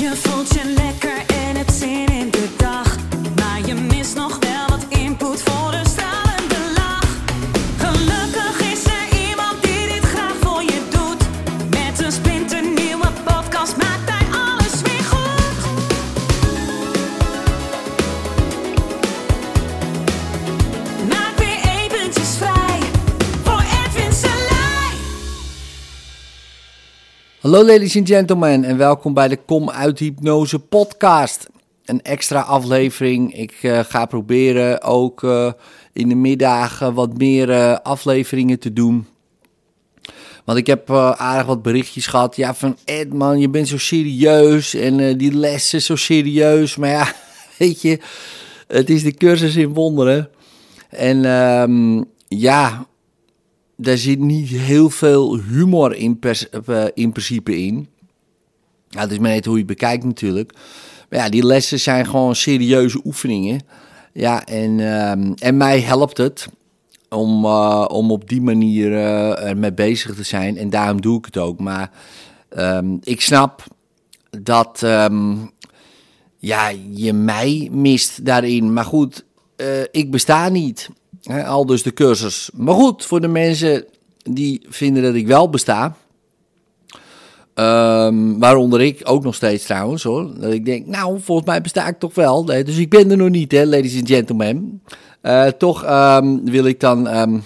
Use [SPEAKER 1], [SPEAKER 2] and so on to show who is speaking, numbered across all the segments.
[SPEAKER 1] Je voelt
[SPEAKER 2] Hallo ladies and gentlemen en welkom bij de Kom uit Hypnose podcast. Een extra aflevering. Ik eh, ga proberen ook eh, in de middagen wat meer eh, afleveringen te doen. Want ik heb eh, aardig wat berichtjes gehad. Ja, van Ed man, je bent zo serieus en eh, die lessen zo serieus. Maar ja, weet je, het is de cursus in wonderen. En ehm, ja, daar zit niet heel veel humor in, eh, in principe in. Het is maar net hoe je het bekijkt natuurlijk. Maar ja, die lessen zijn gewoon serieuze oefeningen. Ja, en, ehm, en mij helpt het om, eh, om op die manier eh, ermee bezig te zijn. En daarom doe ik het ook. Maar ehm, ik snap dat ehm, ja, je mij mist daarin. Maar goed, ik besta niet. Hè, al dus de cursus. Maar goed, voor de mensen die vinden dat ik wel besta. Ehm, waaronder ik ook nog steeds trouwens hoor. Dat ik denk, nou, volgens mij besta ik toch wel. Dus ik ben er nog niet, hè, ladies and gentlemen. Eh, toch ehm, wil ik dan ehm,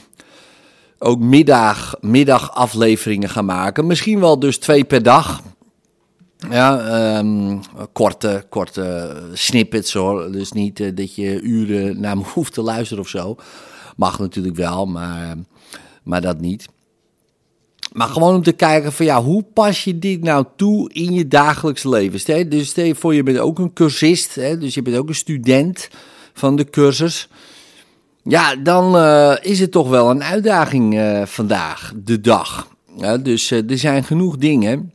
[SPEAKER 2] ook middag, middagafleveringen gaan maken. Misschien wel dus twee per dag. Ja, ehm, korte, korte snippets hoor. Dus niet eh, dat je uren naar me hoeft te luisteren of zo. Mag natuurlijk wel, maar, maar dat niet. Maar gewoon om te kijken van ja, hoe pas je dit nou toe in je dagelijks leven? Stel, dus stel je voor, je bent ook een cursist, hè, dus je bent ook een student van de cursus. Ja, dan eh, is het toch wel een uitdaging eh, vandaag, de dag. Dus er zijn genoeg dingen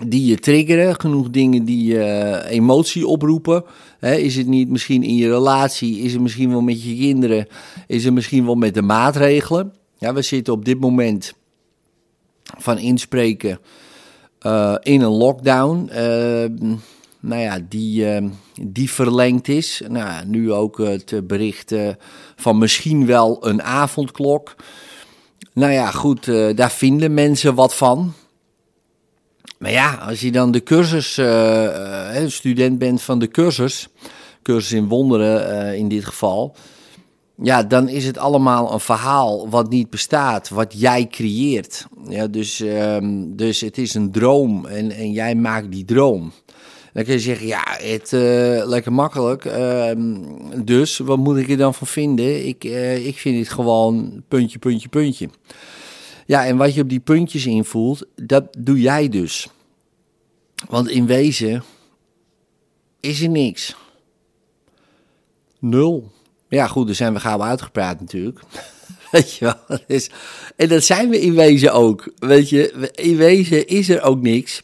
[SPEAKER 2] die je triggeren, genoeg dingen die eh, emotie oproepen. Is het niet misschien in je relatie, is het misschien wel met je kinderen, is het misschien wel met de maatregelen. Ja, we zitten op dit moment van inspreken eh, in een lockdown. eh, nou ja, die, die verlengd is. Nou, nu ook het bericht van misschien wel een avondklok. Nou ja, goed, daar vinden mensen wat van. Maar ja, als je dan de cursus, eh, eh, student bent van de cursus, cursus in wonderen eh, in dit geval, ja, dan is het allemaal een verhaal wat niet bestaat, wat jij creëert. Ja, dus, ehm, dus het is een droom en, en jij maakt die droom. Dan kun je zeggen, ja, het lekker makkelijk. ehm, dus wat moet ik er dan van vinden? Ik, ik vind het gewoon puntje, puntje, puntje. Ja, en wat je op die puntjes invoelt, dat doe jij dus. Want in wezen is er niks. Nul. Ja, goed, daar zijn we gauw uitgepraat natuurlijk. Weet je wel. en dat zijn we in wezen ook. Weet je, in wezen is er ook niks.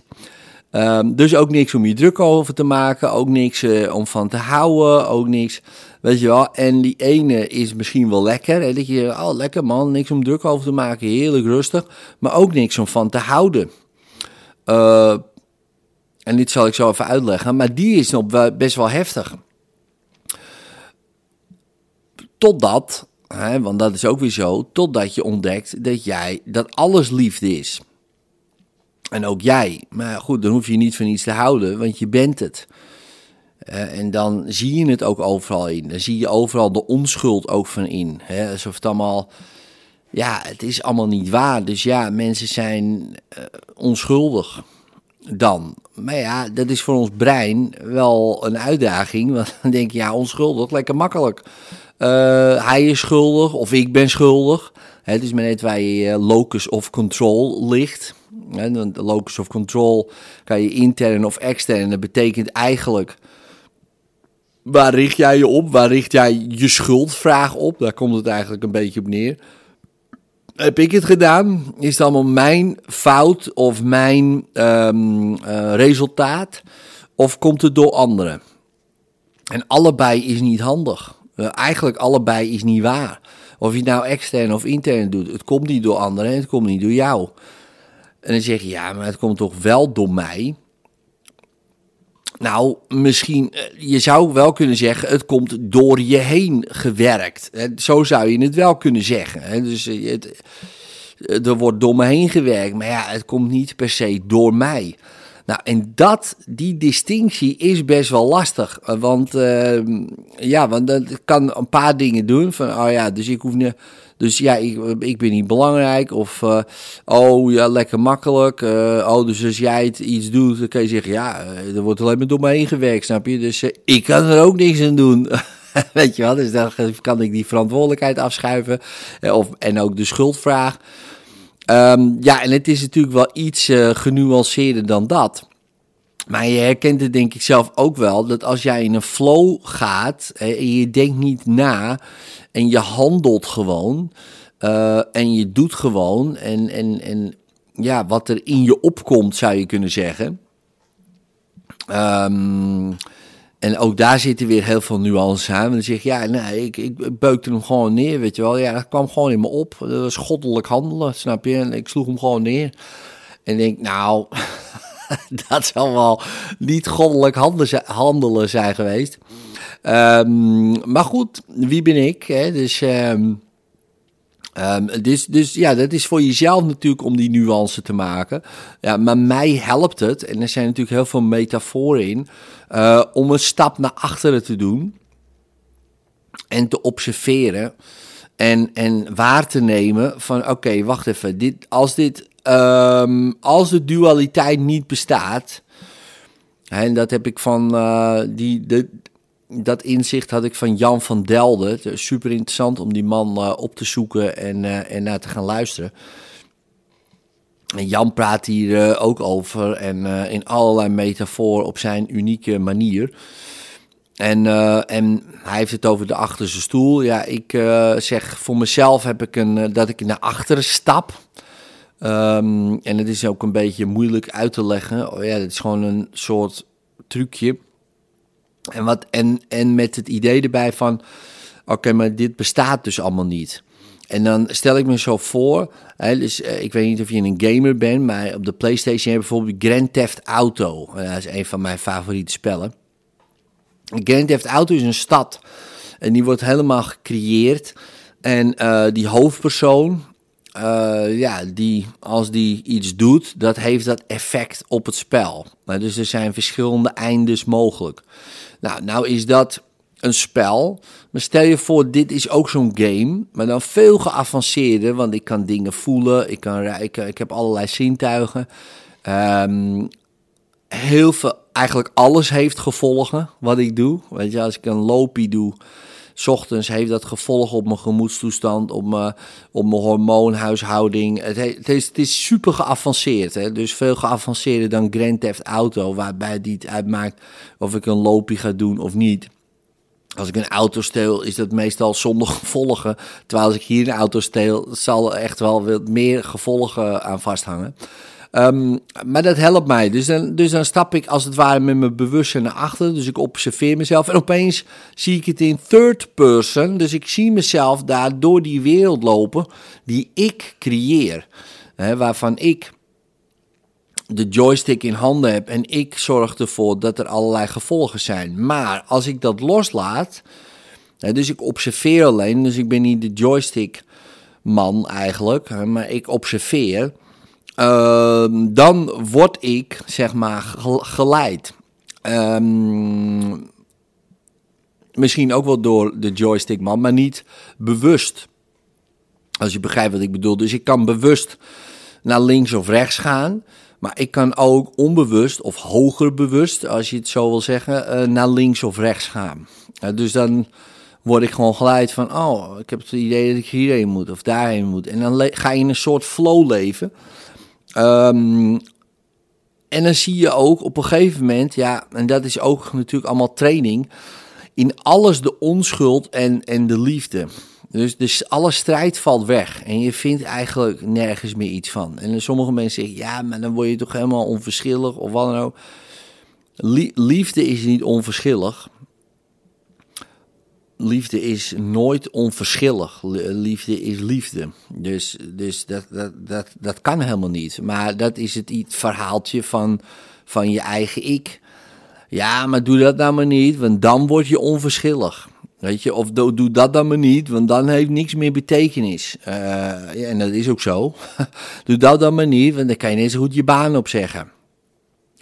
[SPEAKER 2] Ehm, dus ook niks om je druk over te maken. Ook niks eh, om van te houden. Ook niks. Weet je wel. En die ene is misschien wel lekker. Hè, dat je, oh lekker man, niks om druk over te maken. Heerlijk rustig. Maar ook niks om van te houden. Eh, en dit zal ik zo even uitleggen. Maar die is nog best wel heftig. Totdat, hè, want dat is ook weer zo, totdat je ontdekt dat jij, dat alles liefde is. En ook jij. Maar goed, dan hoef je niet van iets te houden, want je bent het. Eh, en dan zie je het ook overal in. Dan zie je overal de onschuld ook van in. Hè? Alsof het allemaal, ja, het is allemaal niet waar. Dus ja, mensen zijn eh, onschuldig dan. Maar ja, dat is voor ons brein wel een uitdaging. Want dan denk je, ja, onschuldig, lekker makkelijk. Eh, hij is schuldig of ik ben schuldig. Het is maar net waar je locus of control ligt. Hè, de locus of control kan je intern of extern. Dat betekent eigenlijk, waar richt jij je op? Waar richt jij je schuldvraag op? Daar komt het eigenlijk een beetje op neer. Heb ik het gedaan? Is het allemaal mijn fout of mijn ehm, eh, resultaat? Of komt het door anderen? En allebei is niet handig. Eh, eigenlijk allebei is niet waar. Of je het nou extern of intern doet. Het komt niet door anderen en het komt niet door jou. En dan zeg je, ja, maar het komt toch wel door mij? Nou, misschien, eh, je zou wel kunnen zeggen, het komt door je heen gewerkt. Zo zou je het wel kunnen zeggen. Dus eh, het, eh, er wordt door me heen gewerkt, maar ja, het komt niet per se door mij. Nou, en dat, die distinctie is best wel lastig. Want, eh, ja, want dat kan een paar dingen doen. Van, oh ja, dus ik hoef niet. Dus ja, ik, ik ben niet belangrijk. Of, eh, oh ja, lekker makkelijk. Eh, oh, dus als jij het iets doet, dan kan je zeggen, ja, eh, er wordt alleen maar door me heen gewerkt, snap je? Dus ik kan er ook niks aan doen. Weet je wel, dus dan kan ik die verantwoordelijkheid afschuiven. Of, en ook de schuldvraag. Ehm, ja, en het is natuurlijk wel iets genuanceerder dan dat. Maar je herkent het denk ik zelf ook wel, dat als jij in een flow gaat en je denkt niet na en je handelt gewoon eh, en je doet gewoon en, en, en ja, wat er in je opkomt zou je kunnen zeggen. Ehm, en ook daar zitten weer heel veel nuances aan. Want dan zeg je, ja, nee, ik, ik beukte hem gewoon neer, weet je wel. Ja, dat kwam gewoon in me op. Dat was goddelijk handelen, snap je? En ik sloeg hem gewoon neer. En denk, nou, dat zal wel niet goddelijk handelen, zijn geweest. Ehm, maar goed, wie ben ik? Dus, ehm, ehm, dus, dus ja, dat is voor jezelf natuurlijk om die nuance te maken. Ja, maar mij helpt het, en er zijn natuurlijk heel veel metaforen in, eh, om een stap naar achteren te doen en te observeren en, en waar te nemen van oké, wacht even, dit, als, dit, ehm, als de dualiteit niet bestaat, en dat heb ik van eh, die, de, dat inzicht had ik van Jan van Delden. Super interessant om die man eh, op te zoeken en, eh, en naar te gaan luisteren. En Jan praat hier ook over en in allerlei metafoor op zijn unieke manier. En, en hij heeft het over de achterste stoel. Ja, ik zeg voor mezelf heb ik een, dat ik naar achteren stap. Ehm, en het is ook een beetje moeilijk uit te leggen. Oh ja, het is gewoon een soort trucje. En, wat, en, en met het idee erbij van, oké, maar dit bestaat dus allemaal niet. En dan stel ik me zo voor, hè, dus, eh, ik weet niet of je een gamer bent, maar op de PlayStation heb je bijvoorbeeld Grand Theft Auto. Dat is een van mijn favoriete spellen. Grand Theft Auto is een stad en die wordt helemaal gecreëerd. En eh, die hoofdpersoon, eh, ja, die, als die iets doet, dat heeft dat effect op het spel. Nou, dus er zijn verschillende eindes mogelijk. Nou, nou is dat een spel. Maar stel je voor, dit is ook zo'n game, maar dan veel geavanceerder, want ik kan dingen voelen, ik, kan, ik, ik heb allerlei zintuigen. Ehm, heel veel, eigenlijk alles heeft gevolgen wat ik doe. Weet je, als ik een loopie doe, ochtends heeft dat gevolgen op mijn gemoedstoestand, op mijn, op mijn hormoonhuishouding. Het, he- het, is, het is super geavanceerd, hè? dus veel geavanceerder dan Grand Theft Auto, waarbij die het uitmaakt of ik een loopie ga doen of niet. Als ik een auto steel, is dat meestal zonder gevolgen. Terwijl als ik hier een auto steel, zal er echt wel wat meer gevolgen aan vasthangen. Ehm, maar dat helpt mij. Dus dan, dus dan stap ik als het ware met mijn bewustzijn naar achter. Dus ik observeer mezelf. En opeens zie ik het in third person. Dus ik zie mezelf daar door die wereld lopen die ik creëer. Waarvan ik de joystick in handen heb en ik zorg ervoor dat er allerlei gevolgen zijn. Maar als ik dat loslaat, dus ik observeer alleen, dus ik ben niet de joystick man eigenlijk, maar ik observeer, dan word ik zeg maar ge- geleid. Ehm, misschien ook wel door de joystick man, maar niet bewust. Als je begrijpt wat ik bedoel. Dus ik kan bewust naar links of rechts gaan. Maar ik kan ook onbewust of hoger bewust, als je het zo wil zeggen, eh, naar links of rechts gaan. Eh, dus dan word ik gewoon geleid van, oh, ik heb het idee dat ik hierheen moet of daarheen moet. En dan ga je in een soort flow leven. Ehm, en dan zie je ook op een gegeven moment, ja, en dat is ook natuurlijk allemaal training, in alles de onschuld en, en de liefde. Dus, dus alle strijd valt weg en je vindt eigenlijk nergens meer iets van. En sommige mensen zeggen, ja, maar dan word je toch helemaal onverschillig of wat dan ook. Lie- liefde is niet onverschillig. Liefde is nooit onverschillig. Li- Liefde is liefde. Dus, dus dat, dat, dat, dat kan helemaal niet. Maar dat is het iets verhaaltje van, van je eigen ik. Ja, maar doe dat nou maar niet, want dan word je onverschillig. Weet je, of doe, dat dan maar niet, want dan heeft niks meer betekenis. Uh, ja, en dat is ook zo. doe dat dan maar niet, want dan kan je net zo goed je baan opzeggen.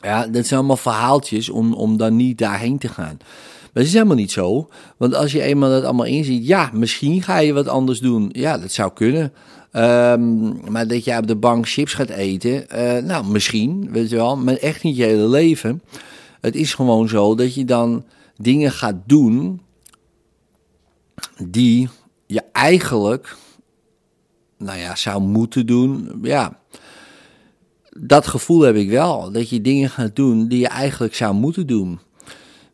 [SPEAKER 2] Ja, dat zijn allemaal verhaaltjes om, om dan niet daarheen te gaan. Het is helemaal niet zo. Want als je eenmaal dat allemaal inziet, ja, misschien ga je wat anders doen. Ja, dat zou kunnen. Um, maar dat je op de bank chips gaat eten, uh, nou, misschien, weet je wel, maar echt niet je hele leven. Het is gewoon zo dat je dan dingen gaat doen die je eigenlijk, nou ja, zou moeten doen. Ja, dat gevoel heb ik wel. Dat je dingen gaat doen die je eigenlijk zou moeten doen.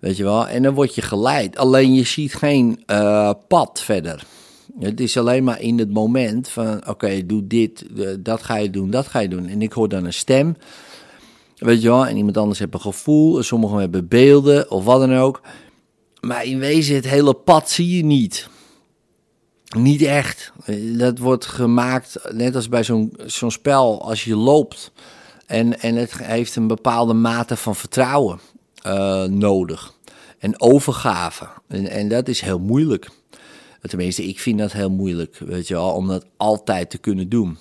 [SPEAKER 2] Weet je wel? En dan word je geleid. Alleen je ziet geen uh, pad verder. Het is alleen maar in het moment van: oké, doe dit, dat ga je doen, dat ga je doen. En ik hoor dan een stem. Weet je wel? En iemand anders heeft een gevoel. Sommigen hebben beelden of wat dan ook. Maar in wezen, het hele pad zie je niet. Niet echt. Dat wordt gemaakt, net als bij zo'n zo'n spel, als je loopt. En, en het heeft een bepaalde mate van vertrouwen uh, nodig. En overgave. En, en dat is heel moeilijk. Tenminste, ik vind dat heel moeilijk, weet je wel, om dat altijd te kunnen doen.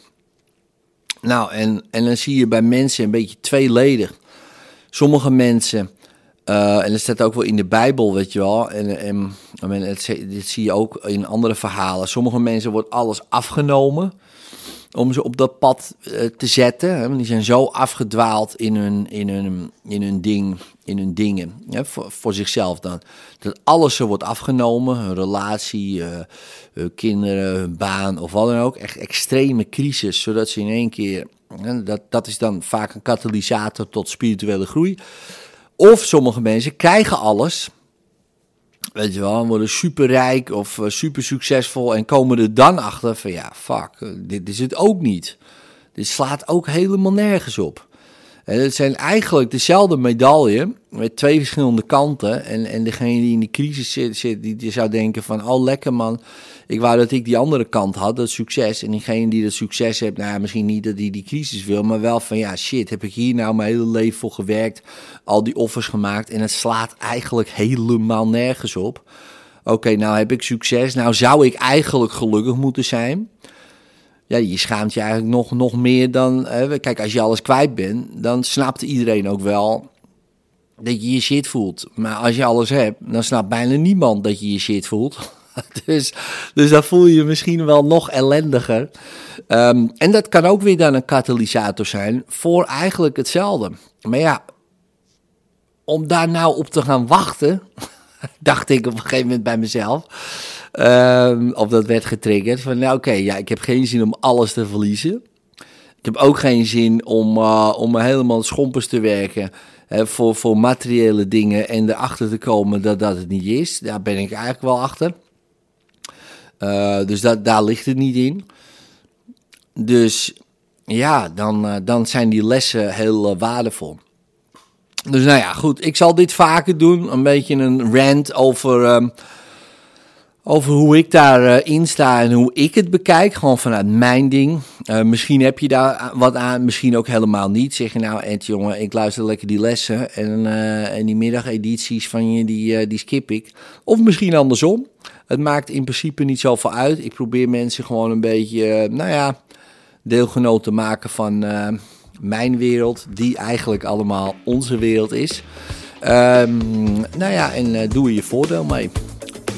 [SPEAKER 2] Nou, en, en dan zie je bij mensen een beetje tweeledig. Sommige mensen uh, en dat staat ook wel in de Bijbel, weet je wel. En, en, en het, dit zie je ook in andere verhalen. Sommige mensen wordt alles afgenomen om ze op dat pad uh, te zetten. Hè? Die zijn zo afgedwaald in hun, in hun, in hun, ding, in hun dingen, hè? Voor, zichzelf dan. Dat alles ze wordt afgenomen, hun relatie, uh, hun kinderen, hun baan of wat dan ook. Echt extreme crisis, zodat ze in één keer... Hè? Dat, dat is dan vaak een katalysator tot spirituele groei. Of sommige mensen krijgen alles. Weet je wel, worden superrijk of uh, super succesvol en komen er dan achter van ja, fuck, uh, dit is het ook niet. Dit slaat ook helemaal nergens op. Het zijn eigenlijk dezelfde medaille met twee verschillende kanten. En, en degene die in die crisis zit, die, die zou denken van, oh lekker man, ik wou dat ik die andere kant had, dat succes. En diegene die dat succes heeft, nou misschien niet dat hij die crisis wil, maar wel van ja, shit, heb ik hier nou mijn hele leven voor gewerkt, al die offers gemaakt en het slaat eigenlijk helemaal nergens op. Oké, nou heb ik succes, nou zou ik eigenlijk gelukkig moeten zijn. Ja, je schaamt je eigenlijk nog, nog meer dan. Hè, kijk, als je alles kwijt bent, dan snapt iedereen ook wel dat je je shit voelt. Maar als je alles hebt, dan snapt bijna niemand dat je je shit voelt. dus, dus dan voel je je misschien wel nog ellendiger. Um, en dat kan ook weer dan een katalysator zijn voor eigenlijk hetzelfde. Maar ja, om daar nou op te gaan wachten, dacht ik op een gegeven moment bij mezelf. Um, of dat werd getriggerd van, nou oké, ja, ik heb geen zin om alles te verliezen. Ik heb ook geen zin om, uh, om helemaal schompers te werken voor, voor materiële dingen en erachter te komen dat dat het niet is. Daar ben ik eigenlijk wel achter. Uh, dus dat, daar ligt het niet in. Dus ja, dan, uh, dan zijn die lessen heel waardevol. Dus nou ja, goed. Ik zal dit vaker doen. Een beetje een rant over, um, over hoe ik daarin sta en hoe ik het bekijk. Gewoon vanuit mijn ding. misschien heb je daar wat aan, misschien ook helemaal niet. Zeg je nou, Ent jongen, ik luister lekker die lessen. En, en die middagedities van je, die, die skip ik. Of misschien andersom. Het maakt in principe niet zoveel uit. Ik probeer mensen gewoon een beetje, nou ja, deelgenoot te maken van uh, mijn wereld, die eigenlijk allemaal onze wereld is. Um, nou ja, en uh, doe er je voordeel mee.